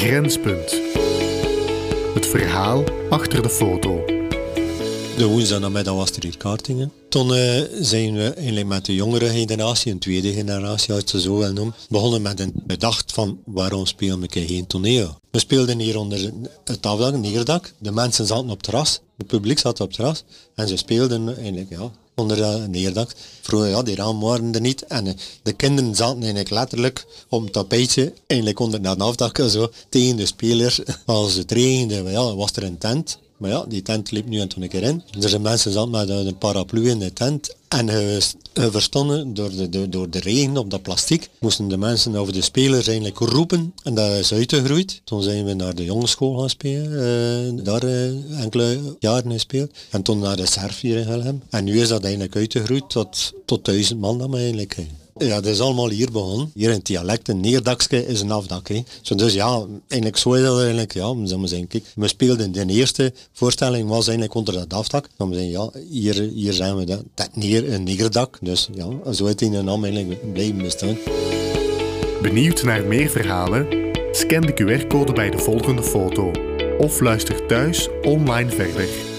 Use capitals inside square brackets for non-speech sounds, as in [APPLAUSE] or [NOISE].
Grenspunt. Het verhaal achter de foto. De woensdagnamiddag was er hier kartingen. Toen eh, zijn we eigenlijk met de jongere generatie, een tweede generatie als je zo wil noemen, begonnen met een bedacht van waarom spelen we geen toneel. We speelden hier onder het afdak, neerdak. De mensen zaten op het terras, het publiek zat op terras en ze speelden eigenlijk ja, onder een neerdak. Vroeger, ja, die ramen waren er niet en eh, de kinderen zaten eigenlijk letterlijk op het tapijtje, eigenlijk onder het afdak zo, tegen de spelers. [LAUGHS] Als het regende, ja, was er een tent maar ja, die tent liep nu en toen een keer in. Er zijn mensen zat met een paraplu in de tent. En verstonden door de, door de regen op dat plastic, moesten de mensen over de spelers eigenlijk roepen. En dat is uitgegroeid. Toen zijn we naar de jongensschool gaan spelen. Uh, daar uh, enkele jaren gespeeld. En toen naar de surf hier in Helm. En nu is dat eigenlijk uitgegroeid tot, tot duizend man we eigenlijk ja, dat is allemaal hier begonnen. Hier in het dialect, een neerdakje is een afdak. Hè. Dus ja, eigenlijk zo is dat eigenlijk, ja, we zeggen, kijk, we speelden de eerste voorstelling was eigenlijk onder dat afdak. Dan zeggen, ja, hier, hier zijn we dat, dat neer, een neerdak. Dus ja, zo is het in de naam eigenlijk blijven bestaan. Benieuwd naar meer verhalen? Scan de QR-code bij de volgende foto. Of luister thuis online verder.